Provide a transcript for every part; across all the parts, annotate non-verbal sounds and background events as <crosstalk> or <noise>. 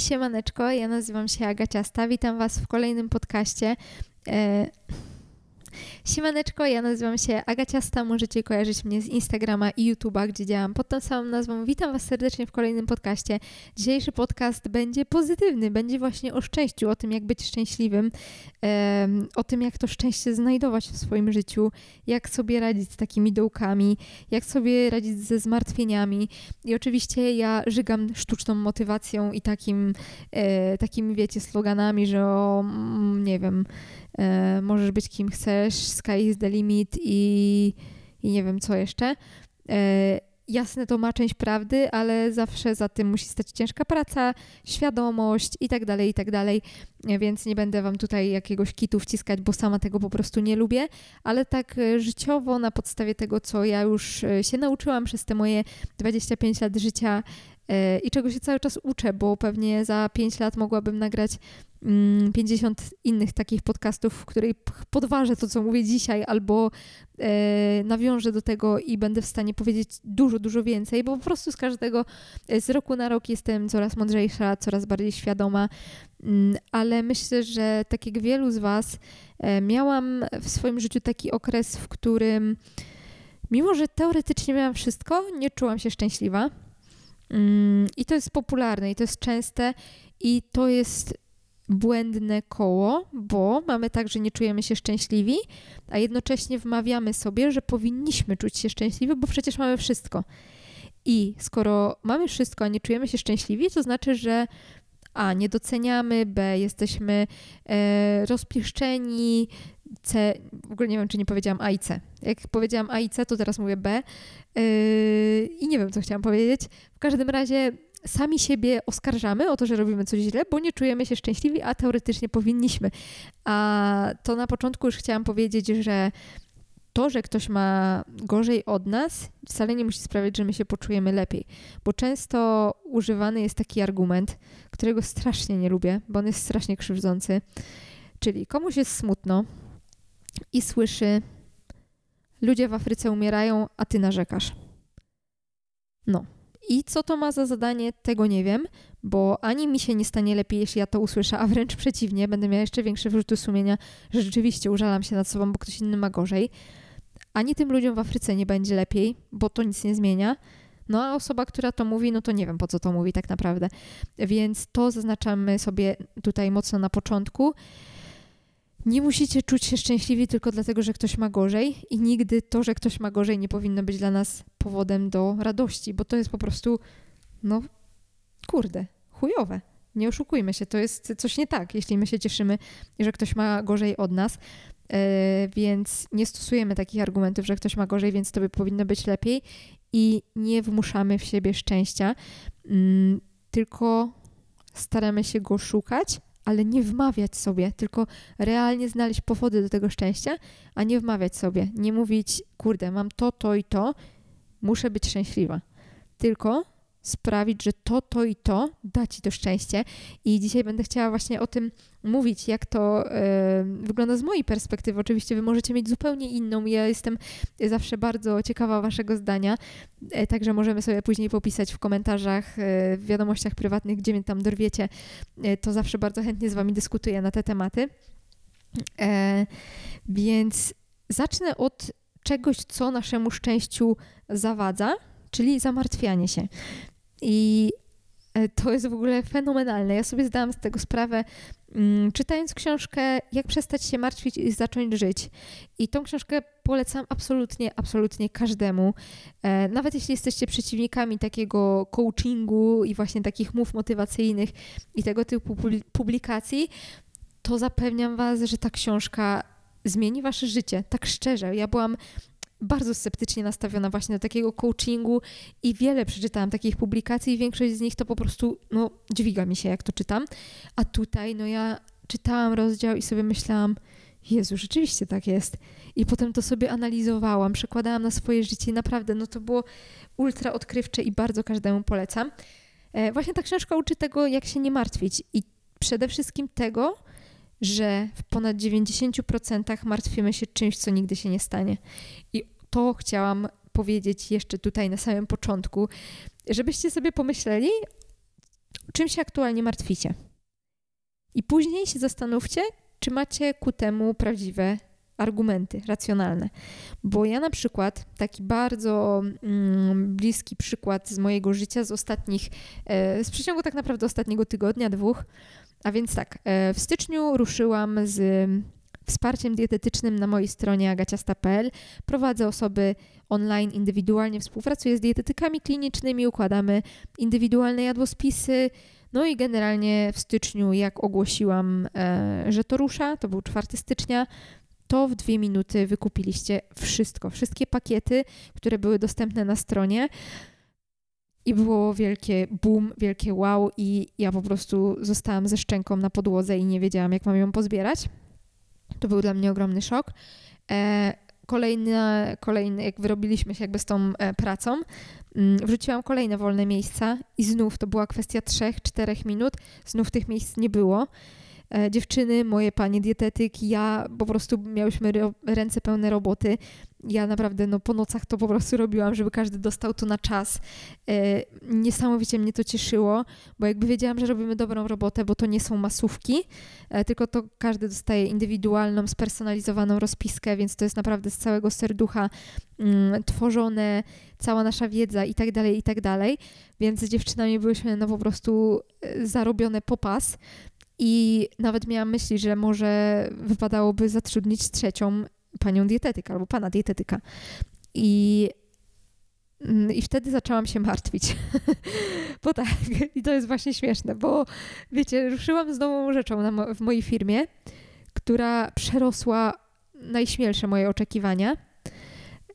Siemaneczko, ja nazywam się Agaciasta, witam Was w kolejnym podcaście. Siemaneczko, ja nazywam się Agaciasta, możecie kojarzyć mnie z Instagrama i YouTube'a, gdzie działam pod tą samą nazwą. Witam Was serdecznie w kolejnym podcaście. Dzisiejszy podcast będzie pozytywny, będzie właśnie o szczęściu, o tym jak być szczęśliwym, o tym jak to szczęście znajdować w swoim życiu, jak sobie radzić z takimi dołkami, jak sobie radzić ze zmartwieniami. I oczywiście ja żygam sztuczną motywacją i takim, e, takimi wiecie, sloganami, że o, mm, nie wiem, e, możesz być kim chcesz, sky is the limit i, i nie wiem co jeszcze. E, jasne, to ma część prawdy, ale zawsze za tym musi stać ciężka praca, świadomość i tak dalej, i tak dalej. Więc nie będę Wam tutaj jakiegoś kitu wciskać, bo sama tego po prostu nie lubię, ale tak e, życiowo, na podstawie tego, co ja już e, się nauczyłam przez te moje 25 lat życia e, i czego się cały czas uczę, bo pewnie za 5 lat mogłabym nagrać 50 mm, innych takich podcastów, w której podważę to, co mówię dzisiaj, albo e, nawiążę do tego i będę w stanie powiedzieć dużo, dużo więcej, bo po prostu z każdego, e, z roku na rok jestem coraz mądrzejsza, coraz bardziej świadoma, mm, ale myślę, że tak jak wielu z Was, e, miałam w swoim życiu taki okres, w którym mimo, że teoretycznie miałam wszystko, nie czułam się szczęśliwa. Mm, I to jest popularne, i to jest częste, i to jest błędne koło, bo mamy tak, że nie czujemy się szczęśliwi, a jednocześnie wmawiamy sobie, że powinniśmy czuć się szczęśliwi, bo przecież mamy wszystko. I skoro mamy wszystko, a nie czujemy się szczęśliwi, to znaczy, że a. Nie doceniamy, B. Jesteśmy e, rozpieszczeni, C. W ogóle nie wiem, czy nie powiedziałam A i C. Jak powiedziałam A i C, to teraz mówię B. E, I nie wiem, co chciałam powiedzieć. W każdym razie sami siebie oskarżamy o to, że robimy coś źle, bo nie czujemy się szczęśliwi, a teoretycznie powinniśmy. A to na początku już chciałam powiedzieć, że to, że ktoś ma gorzej od nas, wcale nie musi sprawiać, że my się poczujemy lepiej. Bo często używany jest taki argument, którego strasznie nie lubię, bo on jest strasznie krzywdzący. Czyli komuś jest smutno i słyszy: Ludzie w Afryce umierają, a ty narzekasz. No, i co to ma za zadanie, tego nie wiem, bo ani mi się nie stanie lepiej, jeśli ja to usłyszę, a wręcz przeciwnie, będę miała jeszcze większe wyrzuty sumienia, że rzeczywiście użalam się nad sobą, bo ktoś inny ma gorzej. Ani tym ludziom w Afryce nie będzie lepiej, bo to nic nie zmienia. No a osoba, która to mówi, no to nie wiem po co to mówi tak naprawdę. Więc to zaznaczamy sobie tutaj mocno na początku. Nie musicie czuć się szczęśliwi tylko dlatego, że ktoś ma gorzej, i nigdy to, że ktoś ma gorzej, nie powinno być dla nas powodem do radości, bo to jest po prostu, no, kurde, chujowe. Nie oszukujmy się, to jest coś nie tak, jeśli my się cieszymy, że ktoś ma gorzej od nas, yy, więc nie stosujemy takich argumentów, że ktoś ma gorzej, więc to by powinno być lepiej i nie wmuszamy w siebie szczęścia, yy, tylko staramy się go szukać ale nie wmawiać sobie, tylko realnie znaleźć powody do tego szczęścia, a nie wmawiać sobie, nie mówić, kurde, mam to, to i to, muszę być szczęśliwa. Tylko sprawić, że to, to i to da ci to szczęście. I dzisiaj będę chciała właśnie o tym mówić, jak to wygląda z mojej perspektywy. Oczywiście wy możecie mieć zupełnie inną. Ja jestem zawsze bardzo ciekawa waszego zdania, y, także możemy sobie później popisać w komentarzach, y, w wiadomościach prywatnych, gdzie mnie tam dorwiecie. to zawsze bardzo chętnie z wami dyskutuję na te tematy. więc zacznę od czegoś, co naszemu szczęściu zawadza, czyli zamartwianie się. I e, to jest w ogóle fenomenalne. Ja sobie zdałam z tego sprawę, mm, czytając książkę Jak przestać się martwić i zacząć żyć. I tą książkę polecam absolutnie, absolutnie każdemu. E, nawet jeśli jesteście przeciwnikami takiego coachingu i właśnie takich mów motywacyjnych i tego typu publikacji, to zapewniam Was, że ta książka zmieni Wasze życie. Tak szczerze. Ja byłam bardzo sceptycznie nastawiona właśnie do takiego coachingu i wiele przeczytałam takich publikacji i większość z nich to po prostu, no, dźwiga mi się, jak to czytam. A tutaj, no ja czytałam rozdział i sobie myślałam, Jezu, rzeczywiście tak jest. I potem to sobie analizowałam, przekładałam na swoje życie i naprawdę, no to było ultra odkrywcze i bardzo każdemu polecam. E, właśnie ta książka uczy tego, jak się nie martwić i przede wszystkim tego, że w ponad 90% martwimy się czymś, co nigdy się nie stanie. I to chciałam powiedzieć jeszcze tutaj na samym początku, żebyście sobie pomyśleli, czym się aktualnie martwicie. I później się zastanówcie, czy macie ku temu prawdziwe argumenty racjonalne. Bo ja na przykład, taki bardzo mm, bliski przykład z mojego życia, z ostatnich, e, z przeciągu tak naprawdę ostatniego tygodnia, dwóch, a więc tak, e, w styczniu ruszyłam z wsparciem dietetycznym na mojej stronie agaciasta.pl. Prowadzę osoby online indywidualnie, współpracuję z dietetykami klinicznymi, układamy indywidualne jadłospisy. No i generalnie w styczniu, jak ogłosiłam, e, że to rusza, to był 4 stycznia, to w dwie minuty wykupiliście wszystko, wszystkie pakiety, które były dostępne na stronie. I było wielkie boom, wielkie wow, i ja po prostu zostałam ze szczęką na podłodze i nie wiedziałam, jak mam ją pozbierać. To był dla mnie ogromny szok. Kolejne, kolejne, jak wyrobiliśmy się jakby z tą e, pracą, mm, wrzuciłam kolejne wolne miejsca i znów to była kwestia 3-4 minut, znów tych miejsc nie było. E, dziewczyny, moje panie dietetyk, ja po prostu miałyśmy ręce pełne roboty. Ja naprawdę no, po nocach to po prostu robiłam, żeby każdy dostał to na czas. E, niesamowicie mnie to cieszyło, bo jakby wiedziałam, że robimy dobrą robotę, bo to nie są masówki, e, tylko to każdy dostaje indywidualną, spersonalizowaną rozpiskę, więc to jest naprawdę z całego serducha mm, tworzone, cała nasza wiedza i tak dalej, i tak dalej. Więc z dziewczynami byłyśmy no po prostu zarobione po pas. I nawet miałam myśli, że może wypadałoby zatrudnić trzecią panią dietetyka albo pana dietetyka. I, mm, i wtedy zaczęłam się martwić. <laughs> bo tak, <laughs> i to jest właśnie śmieszne, bo wiecie, ruszyłam z nową rzeczą mo w mojej firmie, która przerosła najśmielsze moje oczekiwania.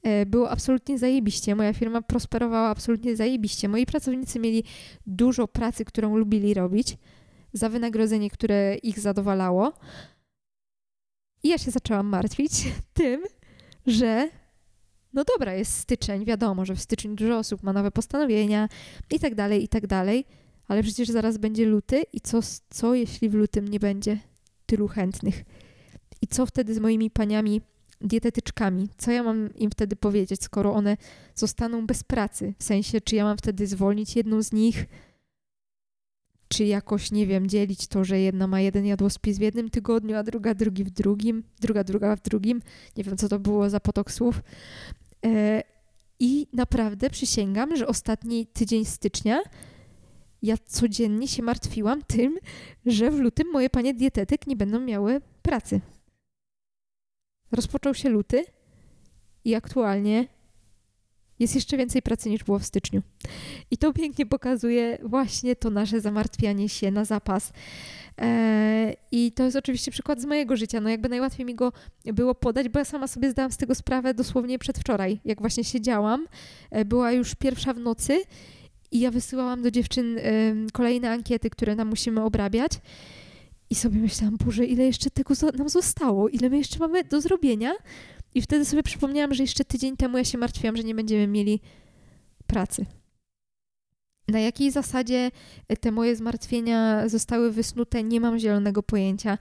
E, było absolutnie zajebiście. Moja firma prosperowała absolutnie zajebiście. Moi pracownicy mieli dużo pracy, którą lubili robić za wynagrodzenie, które ich zadowalało. I ja się zaczęłam martwić <laughs> tym, że no dobra, jest styczeń, wiadomo, że w styczniu dużo osób ma nowe postanowienia i tak dalej, i tak dalej, ale przecież zaraz będzie luty i co, co jeśli w lutym nie będzie tylu chętnych? I co wtedy z moimi paniami dietetyczkami? Co ja mam im wtedy powiedzieć, skoro one zostaną bez pracy? W sensie, czy ja mam wtedy zwolnić jedną z nich? Czy jakoś, nie wiem, dzielić to, że jedna ma jeden jadłospis w jednym tygodniu, a druga drugi w drugim, druga druga w drugim. Nie wiem, co to było za potok słów. E, I naprawdę przysięgam, że ostatni tydzień stycznia ja codziennie się martwiłam tym, że w lutym moje panie dietetyk nie będą miały pracy. Rozpoczął się luty i aktualnie jest jeszcze więcej pracy niż było w styczniu. I to pięknie pokazuje właśnie to nasze zamartwianie się na zapas. Eee, I to jest oczywiście przykład z mojego życia. No jakby najłatwiej mi go było podać, bo ja sama sobie zdałam z tego sprawę dosłownie przedwczoraj, jak właśnie siedziałam. E, była już pierwsza w nocy i ja wysyłałam do dziewczyn kolejne ankiety, które nam musimy obrabiać. I sobie myślałam, Boże, ile jeszcze tego nam zostało, ile my jeszcze mamy do zrobienia, i wtedy sobie przypomniałam, że jeszcze tydzień temu ja się martwiłam, że nie będziemy mieli pracy. Na jakiej zasadzie te moje zmartwienia zostały wysnute, nie mam zielonego pojęcia.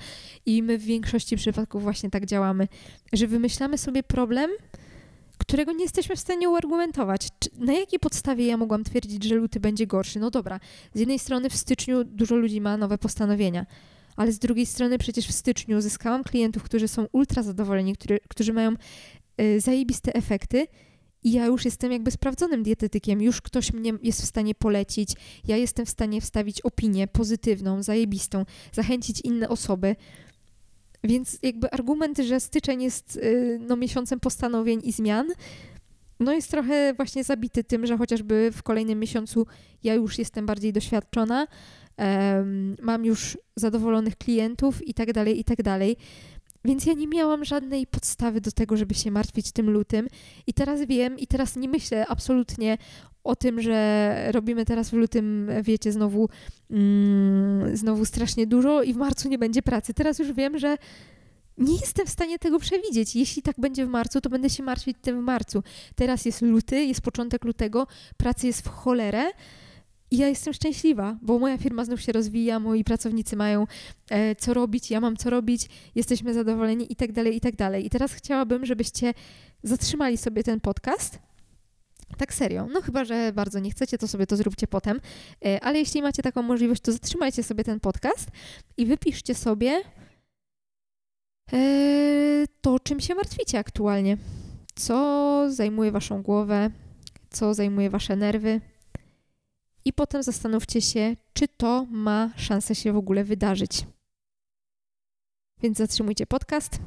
I my w większości przypadków właśnie tak działamy, że wymyślamy sobie problem, którego nie jesteśmy w stanie uargumentować. Na jakiej podstawie ja mogłam twierdzić, że luty będzie gorszy? No dobra, z jednej strony w styczniu dużo ludzi ma nowe postanowienia ale z drugiej strony przecież w styczniu zyskałam klientów, którzy są ultra zadowoleni, którzy, którzy mają y, zajebiste efekty i ja już jestem jakby sprawdzonym dietetykiem, już ktoś mnie jest w stanie polecić, ja jestem w stanie wstawić opinię pozytywną, zajebistą, zachęcić inne osoby. Więc jakby argument, że styczeń jest y, no, miesiącem postanowień i zmian, no jest trochę właśnie zabity tym, że chociażby w kolejnym miesiącu ja już jestem bardziej doświadczona, mam już zadowolonych klientów i tak dalej, i tak dalej. Więc ja nie miałam żadnej podstawy do tego, żeby się martwić tym lutym. I teraz wiem, i teraz nie myślę absolutnie o tym, że robimy teraz w lutym, wiecie, znowu, mm, znowu strasznie dużo i w marcu nie będzie pracy. Teraz już wiem, że nie jestem w stanie tego przewidzieć. Jeśli tak będzie w marcu, to będę się martwić tym w marcu. Teraz jest luty, jest początek lutego, pracy jest w cholerę. I ja jestem szczęśliwa, bo moja firma znów się rozwija, moi pracownicy mają e, co robić, ja mam co robić, jesteśmy zadowoleni i tak dalej, i tak dalej. I teraz chciałabym, żebyście zatrzymali sobie ten podcast Tak serio. No chyba, że bardzo nie chcecie, to sobie to zróbcie potem. E, ale jeśli macie taką możliwość, to zatrzymajcie sobie ten podcast i wypiszcie sobie e, to, czym się martwicie aktualnie. Co zajmuje waszą głowę, co zajmuje wasze nerwy. I potem zastanówcie się, czy to ma szansę się w ogóle wydarzyć. Więc zatrzymujcie podcast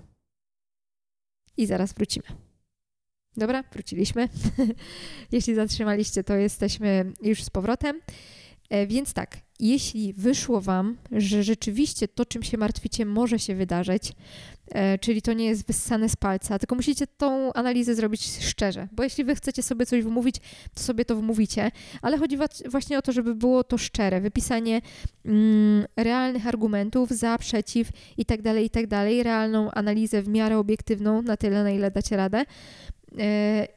i zaraz wrócimy. Dobra, wróciliśmy. <laughs> Jeśli zatrzymaliście, to jesteśmy już z powrotem. E, więc tak, jeśli wyszło Wam, że rzeczywiście to, czym się martwicie, może się wydarzyć, e, czyli to nie jest wyssane z palca, tylko musicie tą analizę zrobić szczerze, bo jeśli Wy chcecie sobie coś wymówić, to sobie to wmówicie, ale chodzi właśnie o to, żeby było to szczere, wypisanie mm, realnych argumentów za, przeciw i tak dalej, i tak dalej, realną analizę w miarę obiektywną, na tyle, na ile dacie radę. E,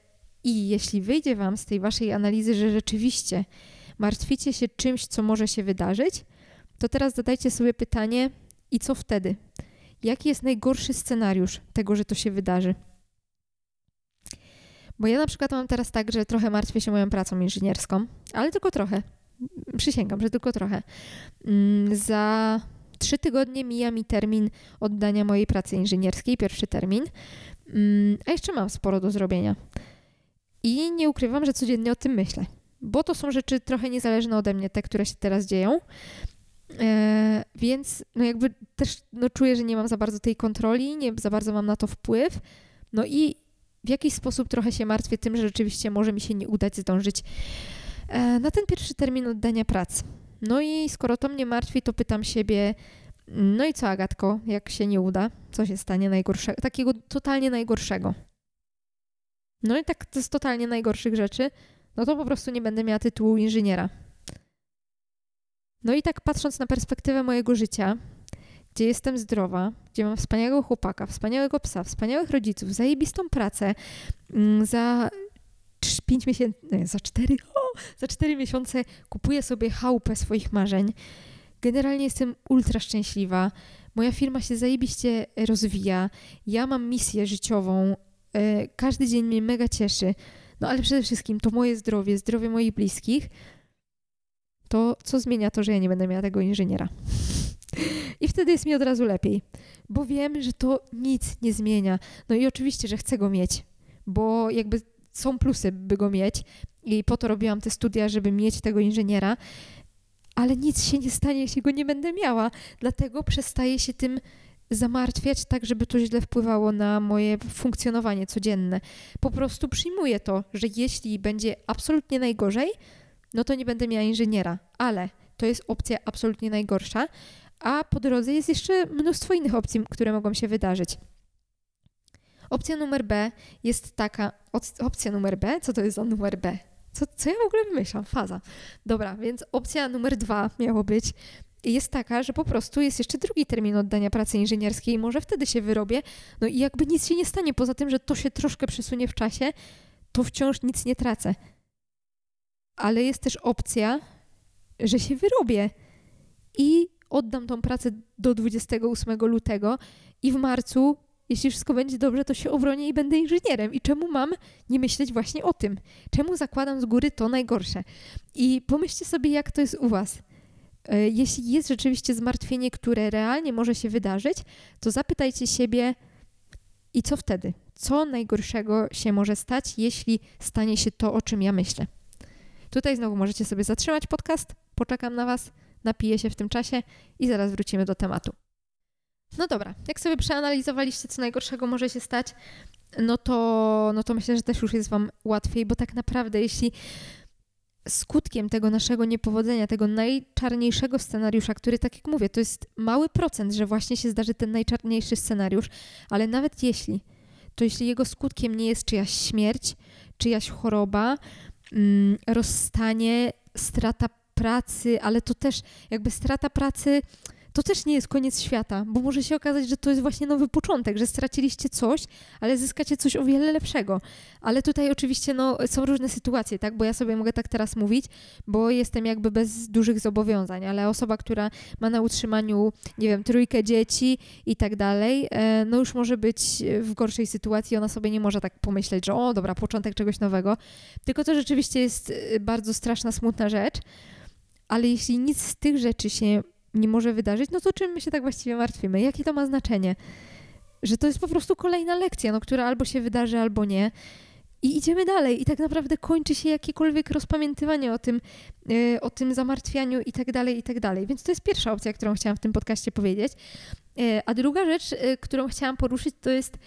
I jeśli wyjdzie Wam z tej Waszej analizy, że rzeczywiście martwicie się czymś, co może się wydarzyć, to teraz zadajcie sobie pytanie, i co wtedy? Jaki jest najgorszy scenariusz tego, że to się wydarzy? Bo ja na przykład mam teraz tak, że trochę martwię się moją pracą inżynierską, ale tylko trochę. Przysięgam, że tylko trochę. Mm, za trzy tygodnie mija mi termin oddania mojej pracy inżynierskiej, pierwszy termin, mm, a jeszcze mam sporo do zrobienia. I nie ukrywam, że codziennie o tym myślę bo to są rzeczy trochę niezależne ode mnie, te, które się teraz dzieją. E, więc no jakby też no czuję, że nie mam za bardzo tej kontroli, nie za bardzo mam na to wpływ. No i w jakiś sposób trochę się martwię tym, że rzeczywiście może mi się nie udać zdążyć e, na ten pierwszy termin oddania pracy. No i skoro to mnie martwi, to pytam siebie, no i co Agatko, jak się nie uda? Co się stanie najgorszego? Takiego totalnie najgorszego. No i tak to jest totalnie najgorszych rzeczy no to po prostu nie będę miała tytułu inżyniera. No i tak patrząc na perspektywę mojego życia, gdzie jestem zdrowa, gdzie mam wspaniałego chłopaka, wspaniałego psa, wspaniałych rodziców, zajebistą pracę, mm, za 5 miesięcy, nie, za 4, o, za 4 miesiące kupuję sobie chałupę swoich marzeń. Generalnie jestem ultra szczęśliwa. Moja firma się zajebiście rozwija. Ja mam misję życiową. E, każdy dzień mnie mega cieszy no ale przede wszystkim to moje zdrowie, zdrowie moich bliskich, to co zmienia to, że ja nie będę miała tego inżyniera? I wtedy jest mi od razu lepiej, bo wiem, że to nic nie zmienia. No i oczywiście, że chcę go mieć, bo jakby są plusy, by go mieć i po to robiłam te studia, żeby mieć tego inżyniera, ale nic się nie stanie, jeśli go nie będę miała. Dlatego przestaję się tym zamartwiać tak, żeby to źle wpływało na moje funkcjonowanie codzienne. Po prostu przyjmuję to, że jeśli będzie absolutnie najgorzej, no to nie będę miała inżyniera, ale to jest opcja absolutnie najgorsza, a po drodze jest jeszcze mnóstwo innych opcji, które mogą się wydarzyć. Opcja numer B jest taka, opcja numer B, co to jest za numer B? Co, co ja w ogóle wymyślam? Faza. Dobra, więc opcja numer dwa miało być jest taka, że po prostu jest jeszcze drugi termin oddania pracy inżynierskiej i może wtedy się wyrobię. No i jakby nic się nie stanie, poza tym, że to się troszkę przesunie w czasie, to wciąż nic nie tracę. Ale jest też opcja, że się wyrobię i oddam tą pracę do 28 lutego i w marcu, jeśli wszystko będzie dobrze, to się obronię i będę inżynierem. I czemu mam nie myśleć właśnie o tym? Czemu zakładam z góry to najgorsze? I pomyślcie sobie, jak to jest u Was jeśli jest rzeczywiście zmartwienie, które realnie może się wydarzyć, to zapytajcie siebie, i co wtedy? Co najgorszego się może stać, jeśli stanie się to, o czym ja myślę? Tutaj znowu możecie sobie zatrzymać podcast, poczekam na Was, napiję się w tym czasie i zaraz wrócimy do tematu. No dobra, jak sobie przeanalizowaliście, co najgorszego może się stać, no to, no to myślę, że też już jest Wam łatwiej, bo tak naprawdę, jeśli skutkiem tego naszego niepowodzenia, tego najczarniejszego scenariusza, który, tak jak mówię, to jest mały procent, że właśnie się zdarzy ten najczarniejszy scenariusz, ale nawet jeśli, to jeśli jego skutkiem nie jest czyjaś śmierć, czyjaś choroba, mm, rozstanie, strata pracy, ale to też jakby strata pracy to też nie jest koniec świata, bo może się okazać, że to jest właśnie nowy początek, że straciliście coś, ale zyskacie coś o wiele lepszego. Ale tutaj oczywiście no, są różne sytuacje, tak? Bo ja sobie mogę tak teraz mówić, bo jestem jakby bez dużych zobowiązań, ale osoba, która ma na utrzymaniu, nie wiem, trójkę dzieci i tak dalej, e, no już może być w gorszej sytuacji, ona sobie nie może tak pomyśleć, że o, dobra, początek czegoś nowego. Tylko to rzeczywiście jest e, bardzo straszna, smutna rzecz. Ale jeśli nic z tych rzeczy się nie może wydarzyć, no to czym my się tak właściwie martwimy? Jakie to ma znaczenie? Że to jest po prostu kolejna lekcja, no, która albo się wydarzy, albo nie. I idziemy dalej. I tak naprawdę kończy się jakiekolwiek rozpamiętywanie o tym, yy, o tym zamartwianiu i tak dalej, i tak dalej. Więc to jest pierwsza opcja, którą chciałam w tym podcaście powiedzieć. Yy, a druga rzecz, yy, którą chciałam poruszyć, to jest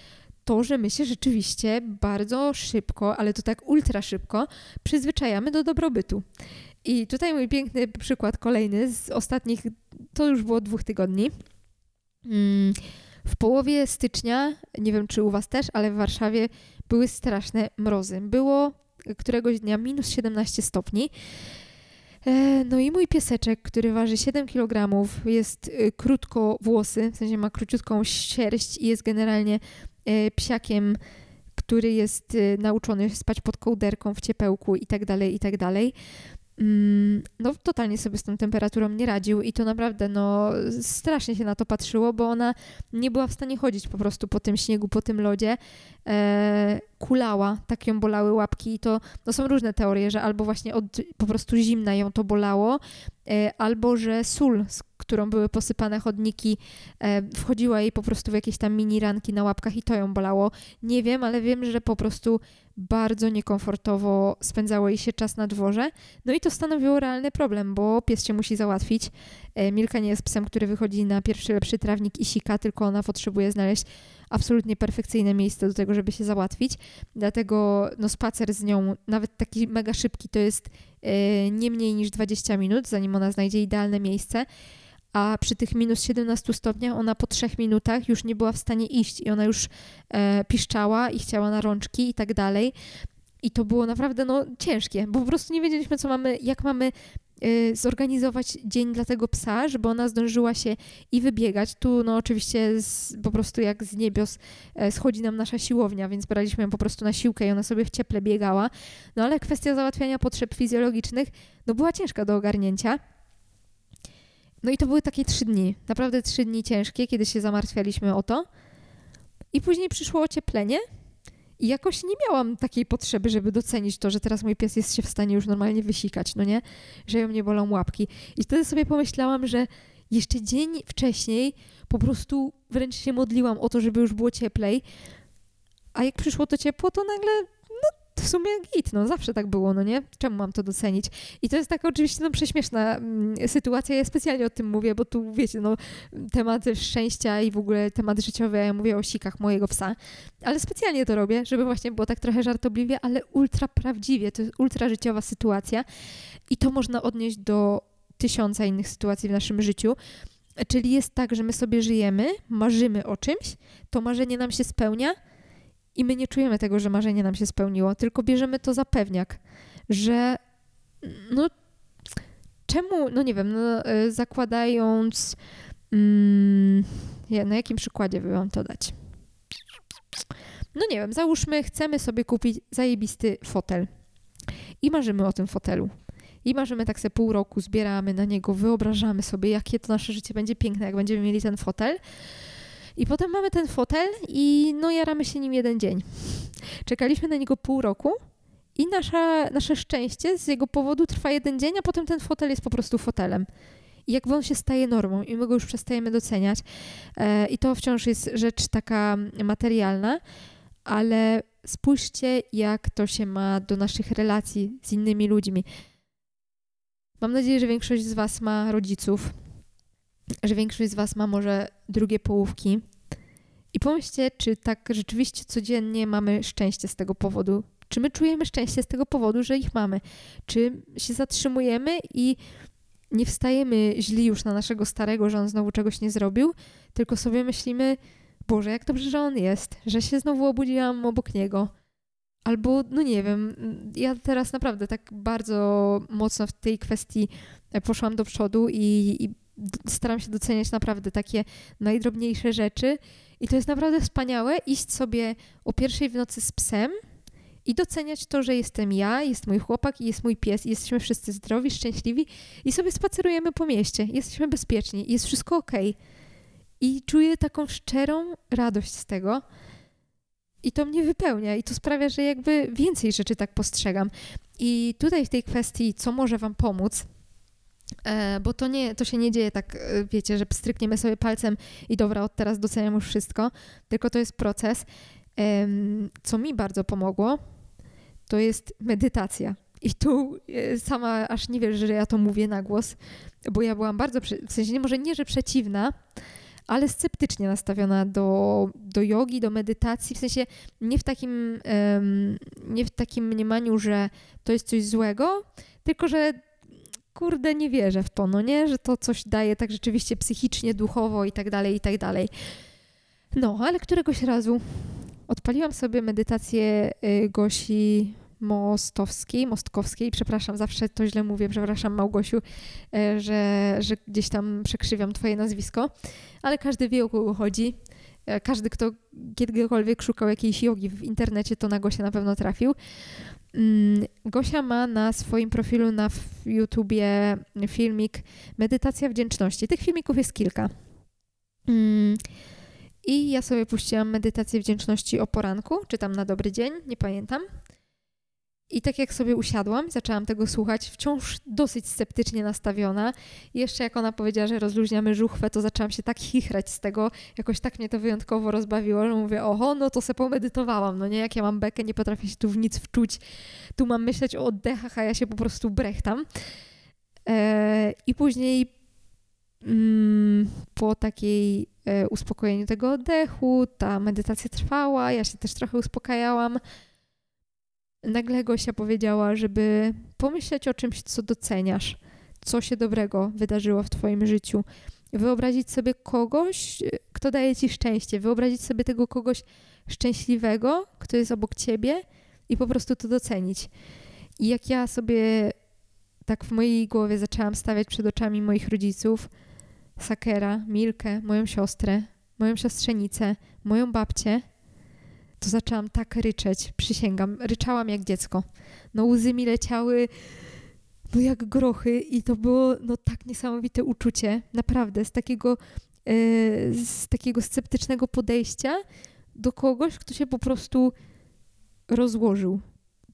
to, że my się rzeczywiście bardzo szybko, ale to tak ultra szybko, przyzwyczajamy do dobrobytu. I tutaj mój piękny przykład kolejny z ostatnich, to już było dwóch tygodni. Mm, w połowie stycznia, nie wiem czy u Was też, ale w Warszawie były straszne mrozy. Było któregoś dnia minus 17 stopni. E, no i mój pieseczek, który waży 7 kg, jest y, krótko włosy, w sensie ma króciutką sierść i jest generalnie e, psiakiem, który jest nauczony spać pod kołderką w ciepełku i tak dalej, i tak dalej. Mm, no totalnie sobie z tą temperaturą nie radził i to naprawdę no strasznie się na to patrzyło, bo ona nie była w stanie chodzić po prostu po tym śniegu, po tym lodzie. E, kulała, tak ją bolały łapki i to no są różne teorie, że albo właśnie od po prostu zimna ją to bolało, e, albo że sól, z którą były posypane chodniki, e, wchodziła jej po prostu w jakieś tam mini ranki na łapkach i to ją bolało. Nie wiem, ale wiem, że po prostu bardzo niekomfortowo spędzało jej się czas na dworze. No i to stanowiło realny problem, bo pies się musi załatwić. E, Milka nie jest psem, który wychodzi na pierwszy lepszy trawnik i sika, tylko ona potrzebuje znaleźć absolutnie perfekcyjne miejsce do tego, żeby się załatwić. Dlatego no, spacer z nią, nawet taki mega szybki, to jest e, nie mniej niż 20 minut, zanim ona znajdzie idealne miejsce a przy tych minus 17 stopniach ona po trzech minutach już nie była w stanie iść i ona już e, piszczała i chciała na rączki i tak dalej. I to było naprawdę no, ciężkie, bo po prostu nie wiedzieliśmy, co mamy, jak mamy zorganizować dzień dla tego psa, żeby ona zdążyła się i wybiegać. Tu no oczywiście z, po prostu jak z niebios e, schodzi nam nasza siłownia, więc braliśmy ją po prostu na siłkę i ona sobie w cieple biegała. No ale kwestia załatwiania potrzeb fizjologicznych no była ciężka do ogarnięcia. No i to były takie trzy dni, naprawdę trzy dni ciężkie, kiedy się zamartwialiśmy o to. I później przyszło ocieplenie i jakoś nie miałam takiej potrzeby, żeby docenić to, że teraz mój pies jest się w stanie już normalnie wysikać, no nie? Że ją nie bolą łapki. I wtedy sobie pomyślałam, że jeszcze dzień wcześniej po prostu wręcz się modliłam o to, żeby już było cieplej. A jak przyszło to ciepło, to nagle w sumie git, no zawsze tak było, no nie? Czemu mam to docenić? I to jest taka oczywiście no, prześmieszna mm, sytuacja, ja specjalnie o tym mówię, bo tu wiecie, no tematy szczęścia i w ogóle tematy życiowe, ja mówię o sikach mojego psa, ale specjalnie to robię, żeby właśnie było tak trochę żartobliwie, ale ultra prawdziwie, to jest ultra życiowa sytuacja i to można odnieść do tysiąca innych sytuacji w naszym życiu. Czyli jest tak, że my sobie żyjemy, marzymy o czymś, to marzenie nam się spełnia, i my nie czujemy tego, że marzenie nam się spełniło, tylko bierzemy to za pewniak, że no czemu, no nie wiem, no, y, zakładając, mm, na jakim przykładzie by wam to dać? No nie wiem, załóżmy, chcemy sobie kupić zajebisty fotel i marzymy o tym fotelu. I marzymy tak sobie pół roku, zbieramy na niego, wyobrażamy sobie, jakie to nasze życie będzie piękne, jak będziemy mieli ten fotel. I potem mamy ten fotel i no jaramy się nim jeden dzień. Czekaliśmy na niego pół roku i nasza, nasze szczęście z jego powodu trwa jeden dzień, a potem ten fotel jest po prostu fotelem. I jakby on się staje normą i my go już przestajemy doceniać. E, I to wciąż jest rzecz taka materialna, ale spójrzcie, jak to się ma do naszych relacji z innymi ludźmi. Mam nadzieję, że większość z Was ma rodziców, że większość z Was ma może drugie połówki. I pomyślcie, czy tak rzeczywiście codziennie mamy szczęście z tego powodu. Czy my czujemy szczęście z tego powodu, że ich mamy? Czy się zatrzymujemy i nie wstajemy źli już na naszego starego, że on znowu czegoś nie zrobił, tylko sobie myślimy, Boże, jak dobrze, że on jest, że się znowu obudziłam obok niego. Albo, no nie wiem, ja teraz naprawdę tak bardzo mocno w tej kwestii poszłam do przodu i, i staram się doceniać naprawdę takie najdrobniejsze rzeczy i to jest naprawdę wspaniałe iść sobie o pierwszej w nocy z psem i doceniać to, że jestem ja, jest mój chłopak i jest mój pies i jesteśmy wszyscy zdrowi, szczęśliwi i sobie spacerujemy po mieście, jesteśmy bezpieczni jest wszystko ok. I czuję taką szczerą radość z tego. I to mnie wypełnia i to sprawia, że jakby więcej rzeczy tak postrzegam. I tutaj w tej kwestii, co może Wam pomóc, bo to, nie, to się nie dzieje tak, e, wiecie, że strykniemy sobie palcem i dobra, od teraz doceniam już wszystko, tylko to jest proces. Co mi bardzo pomogło, to jest medytacja. I tu e, sama aż nie wiesz, że ja to mówię na głos, bo ja byłam bardzo, w sensie może nie, że przeciwna, ale sceptycznie nastawiona do, do jogi, do medytacji, w sensie nie w takim, nie w takim mniemaniu, że to jest coś złego, tylko że kurde, nie wierzę w to, no nie, że to coś daje tak rzeczywiście psychicznie, duchowo i tak dalej, i tak dalej. No, ale któregoś razu odpaliłam sobie medytację y, Gosi Mostowskiej, Mostkowskiej, przepraszam, zawsze to źle mówię, przepraszam Małgosiu, e, że, że gdzieś tam przekrzywiam twoje nazwisko, ale każdy wie o kogo chodzi. E, każdy, kto kiedykolwiek szukał jakiejś jogi w internecie, to na Gosia na pewno trafił. Mm, Gosia ma na swoim profilu na YouTubie filmik Medytacja wdzięczności. Tych filmików jest kilka. Mm, I ja sobie puściłam medytację wdzięczności o poranku, czy tam na dobry dzień, nie pamiętam. I tak jak sobie usiadłam, zaczęłam tego słuchać, wciąż dosyć sceptycznie nastawiona. Jeszcze jak ona powiedziała, że rozluźniamy żuchwę, to zaczęłam się tak chichrać z tego. Jakoś tak mnie to wyjątkowo rozbawiło, że mówię, oho, no to se pomedytowałam, no nie, jak ja mam bekę, nie potrafię się tu w nic wczuć. Tu mam myśleć o oddechach, a ja się po prostu brechtam. Eee, I później mm, po takiej e, uspokojeniu tego oddechu, ta medytacja trwała, ja się też trochę uspokajałam nagle Gosia powiedziała, żeby pomyśleć o czymś, co doceniasz, co się dobrego wydarzyło w Twoim życiu. Wyobrazić sobie kogoś, kto daje Ci szczęście, wyobrazić sobie tego kogoś szczęśliwego, kto jest obok Ciebie i po prostu to docenić. I jak ja sobie tak w mojej głowie zaczęłam stawiać przed oczami moich rodziców, Sakera, Milkę, moją siostrę, moją siostrzenicę, moją babcię, to zaczęłam tak ryczeć, przysięgam, ryczałam jak dziecko. No łzy mi leciały no jak grochy i to było no tak niesamowite uczucie, naprawdę, z takiego, e, z takiego sceptycznego podejścia do kogoś, kto się po prostu rozłożył.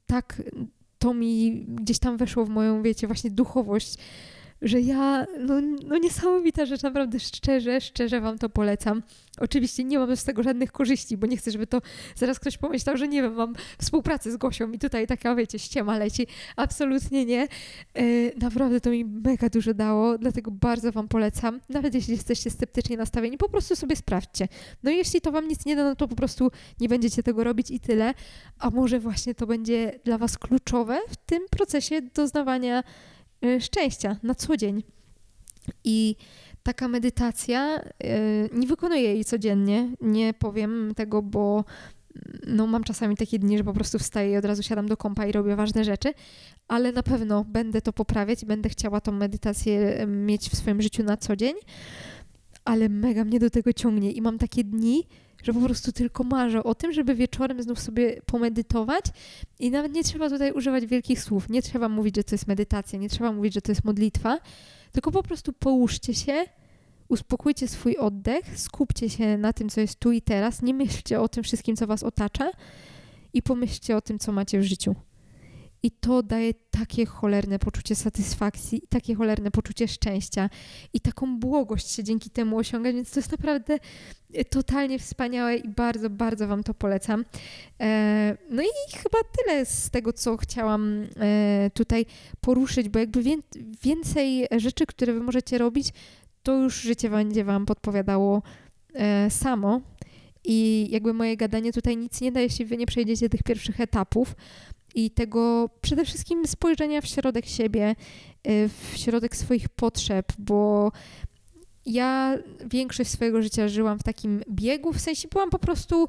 Tak to mi gdzieś tam weszło w moją, wiecie, właśnie duchowość, że ja, no, no niesamowita rzecz, naprawdę szczerze, szczerze Wam to polecam. Oczywiście nie mam z tego żadnych korzyści, bo nie chcę, żeby to zaraz ktoś pomyślał, że nie wiem, mam współpracę z Gosią i tutaj taka, wiecie, ściema leci. Absolutnie nie. E, naprawdę to mi mega dużo dało, dlatego bardzo Wam polecam. Nawet jeśli jesteście sceptycznie nastawieni, po prostu sobie sprawdźcie. No jeśli to Wam nic nie da, no to po prostu nie będziecie tego robić i tyle. A może właśnie to będzie dla Was kluczowe w tym procesie doznawania szczęścia na co dzień. I taka medytacja, y, nie wykonuję jej codziennie, nie powiem tego, bo mm, no, mam czasami takie dni, że po prostu wstaję i od razu siadam do kompa i robię ważne rzeczy, ale na pewno będę to poprawiać i będę chciała tą medytację mieć w swoim życiu na co dzień, ale mega mnie do tego ciągnie i mam takie dni, że po prostu tylko marzę o tym, żeby wieczorem znów sobie pomedytować i nawet nie trzeba tutaj używać wielkich słów, nie trzeba mówić, że to jest medytacja, nie trzeba mówić, że to jest modlitwa, tylko po prostu połóżcie się, uspokójcie swój oddech, skupcie się na tym, co jest tu i teraz, nie myślcie o tym wszystkim, co was otacza i pomyślcie o tym, co macie w życiu. I to daje takie cholerne poczucie satysfakcji, i takie cholerne poczucie szczęścia i taką błogość się dzięki temu osiąga, więc to jest naprawdę e, totalnie wspaniałe i bardzo, bardzo Wam to polecam. E, no i chyba tyle z tego, co chciałam e, tutaj poruszyć, bo jakby więcej rzeczy, które Wy możecie robić, to już życie będzie Wam podpowiadało samo. I jakby moje gadanie tutaj nic nie da, jeśli wy nie przejdziecie tych pierwszych etapów, i tego przede wszystkim spojrzenia w środek siebie, y, w środek swoich potrzeb, bo ja większość swojego życia żyłam w takim biegu, w sensie byłam po prostu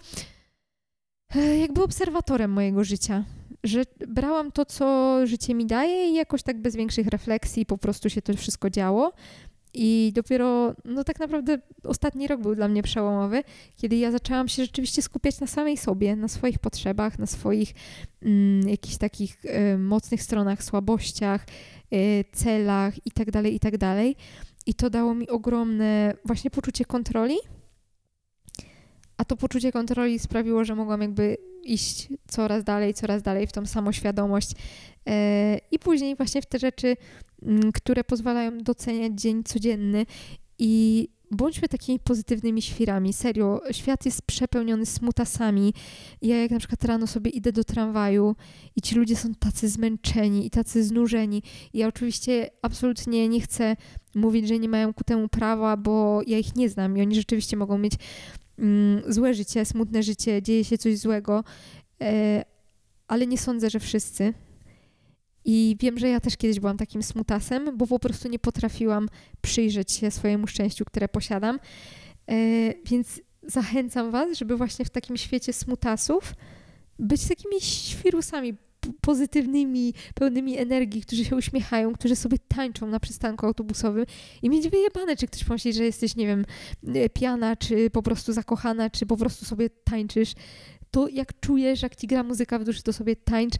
e, jakby obserwatorem mojego życia. Że brałam to, co życie mi daje, i jakoś tak bez większych refleksji po prostu się to wszystko działo. I dopiero, no tak naprawdę ostatni rok był dla mnie przełomowy, kiedy ja zaczęłam się rzeczywiście skupiać na samej sobie, na swoich potrzebach, na swoich mm, jakichś takich y, mocnych stronach, słabościach, y, celach itd., tak itd. Tak I to dało mi ogromne właśnie poczucie kontroli. A to poczucie kontroli sprawiło, że mogłam jakby iść coraz dalej, coraz dalej w tą samoświadomość. Y, I później właśnie w te rzeczy Mm, które pozwalają doceniać dzień codzienny i bądźmy takimi pozytywnymi świrami. Serio, świat jest przepełniony smutasami. Ja jak na przykład rano sobie idę do tramwaju i ci ludzie są tacy zmęczeni i tacy znużeni. I ja oczywiście absolutnie nie chcę mówić, że nie mają ku temu prawa, bo ja ich nie znam i oni rzeczywiście mogą mieć złe życie, smutne życie, dzieje się coś złego, e, ale nie sądzę, że wszyscy. I wiem, że ja też kiedyś byłam takim smutasem, bo po prostu nie potrafiłam przyjrzeć się swojemu szczęściu, które posiadam. E, więc zachęcam Was, żeby właśnie w takim świecie smutasów być takimi świrusami pozytywnymi, pełnymi energii, którzy się uśmiechają, którzy sobie tańczą na przystanku autobusowym. I mieć wyjebane, czy ktoś pomyśli, że jesteś, nie wiem, e, piana, czy po prostu zakochana, czy po prostu sobie tańczysz. To jak czujesz, jak ci gra muzyka w duszy, to sobie tańcz,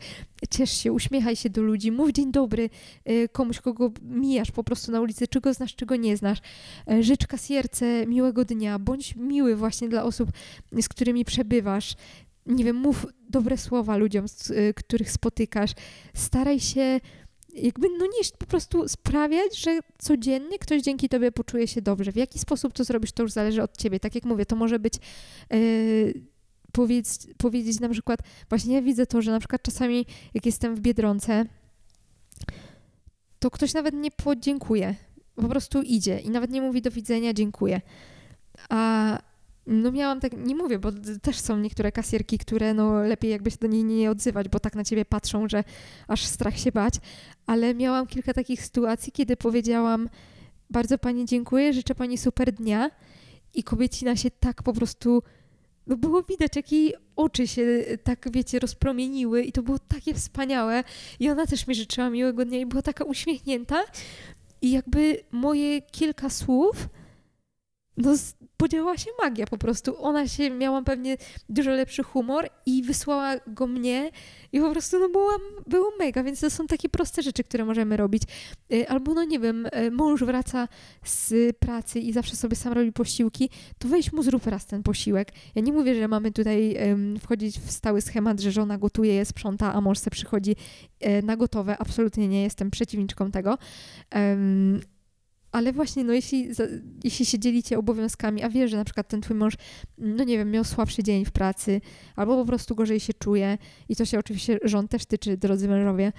ciesz się, uśmiechaj się do ludzi, mów dzień dobry y, komuś, kogo mijasz po prostu na ulicy, czego znasz, czego nie znasz. E, życz kasjerce miłego dnia, bądź miły właśnie dla osób, z którymi przebywasz. Nie wiem, mów dobre słowa ludziom, y, których spotykasz. Staraj się jakby, no nie, po prostu sprawiać, że codziennie ktoś dzięki tobie poczuje się dobrze. W jaki sposób to zrobisz, to już zależy od ciebie. Tak jak mówię, to może być yy, powiedz, powiedzieć na przykład, właśnie ja widzę to, że na przykład czasami jak jestem w Biedronce, to ktoś nawet nie podziękuje, po prostu idzie i nawet nie mówi do widzenia, dziękuję. A no miałam tak, nie mówię, bo też są niektóre kasjerki, które no lepiej jakby się do niej nie odzywać, bo tak na ciebie patrzą, że aż strach się bać, ale miałam kilka takich sytuacji, kiedy powiedziałam bardzo pani dziękuję, życzę pani super dnia i kobiecina się tak po prostu no było widać, jak jej oczy się tak, wiecie, rozpromieniły i to było takie wspaniałe. I ona też mi życzyła miłego dnia i była taka uśmiechnięta. I jakby moje kilka słów no, podziałała się magia po prostu. Ona się miała pewnie dużo lepszy humor i wysłała go mnie i po prostu no było, było mega, więc to są takie proste rzeczy, które możemy robić. Y, albo no nie wiem, y, mąż wraca z pracy i zawsze sobie sam robi posiłki, to weź mu zrób raz ten posiłek. Ja nie mówię, że mamy tutaj wchodzić w stały schemat, że żona gotuje, je sprząta, a mąż se przychodzi e, na gotowe. Absolutnie nie jestem przeciwniczką tego. Ale właśnie, no jeśli, jeśli się dzielicie obowiązkami, a wiesz, że na przykład ten twój mąż, no nie wiem, miał słabszy dzień w pracy, albo po prostu gorzej się czuje, i to się oczywiście rząd też tyczy, drodzy mężowie,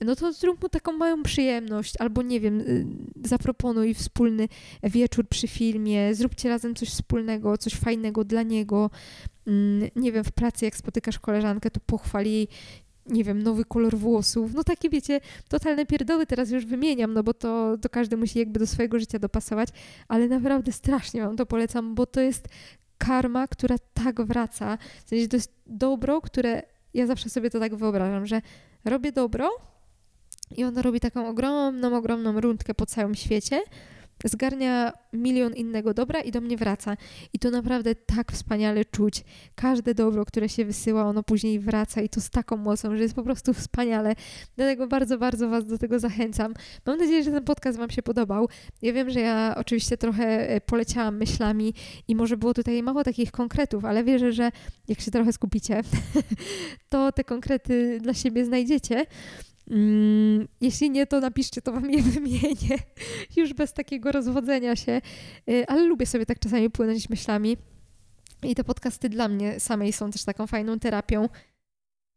no to zrób mu taką małą przyjemność, albo nie wiem, y, zaproponuj wspólny wieczór przy filmie, zróbcie razem coś wspólnego, coś fajnego dla niego. Mm, nie wiem, w pracy jak spotykasz koleżankę, to pochwal jej nie wiem, nowy kolor włosów. No takie, wiecie, totalne pierdoły teraz już wymieniam, no bo to, to każdy musi jakby do swojego życia dopasować, ale naprawdę strasznie wam to polecam, bo to jest karma, która tak wraca. W sensie to jest dobro, które ja zawsze sobie to tak wyobrażam, że robię dobro i ono robi taką ogromną, ogromną rundkę po całym świecie, zgarnia milion innego dobra i do mnie wraca. I to naprawdę tak wspaniale czuć. Każde dobro, które się wysyła, ono później wraca i to z taką mocą, że jest po prostu wspaniale. Dlatego bardzo, bardzo Was do tego zachęcam. Mam nadzieję, że ten podcast Wam się podobał. Ja wiem, że ja oczywiście trochę e, poleciałam myślami i może było tutaj mało takich konkretów, ale wierzę, że jak się trochę skupicie, <laughs> to te konkrety dla siebie znajdziecie. Mm, jeśli nie, to napiszcie, to wam <laughs> je wymienię. Już bez takiego rozwodzenia się. Y, ale lubię sobie tak czasami płynąć myślami. I te podcasty dla mnie samej są też taką fajną terapią,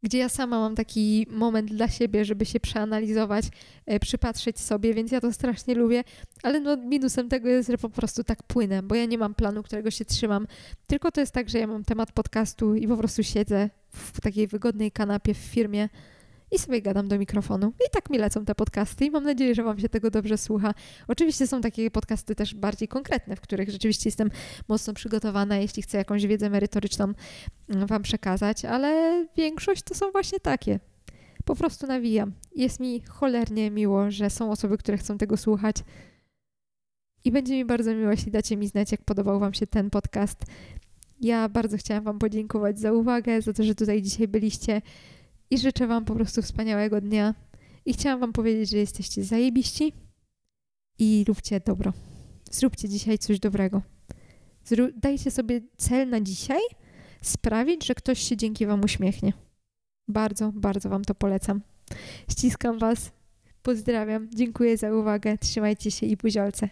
gdzie ja sama mam taki moment dla siebie, żeby się przeanalizować, y, przypatrzeć sobie, więc ja to strasznie lubię. Ale no, minusem tego jest, że po prostu tak płynę, bo ja nie mam planu, którego się trzymam. Tylko to jest tak, że ja mam temat podcastu i po prostu siedzę w takiej wygodnej kanapie w firmie i sobie gadam do mikrofonu. I tak mi lecą te podcasty i mam nadzieję, że Wam się tego dobrze słucha. Oczywiście są takie podcasty też bardziej konkretne, w których rzeczywiście jestem mocno przygotowana, jeśli chcę jakąś wiedzę merytoryczną mm, Wam przekazać, ale większość to są właśnie takie. Po prostu nawijam. Jest mi cholernie miło, że są osoby, które chcą tego słuchać. I będzie mi bardzo miło, jeśli dacie mi znać, jak podobał Wam się ten podcast. Ja bardzo chciałam Wam podziękować za uwagę, za to, że tutaj dzisiaj byliście i życzę Wam po prostu wspaniałego dnia. I chciałam Wam powiedzieć, że jesteście zajebiści i róbcie dobro. Zróbcie dzisiaj coś dobrego. Zró- dajcie sobie cel na dzisiaj sprawić, że ktoś się dzięki Wam uśmiechnie. Bardzo, bardzo Wam to polecam. Ściskam Was, pozdrawiam, dziękuję za uwagę, trzymajcie się i buziolce.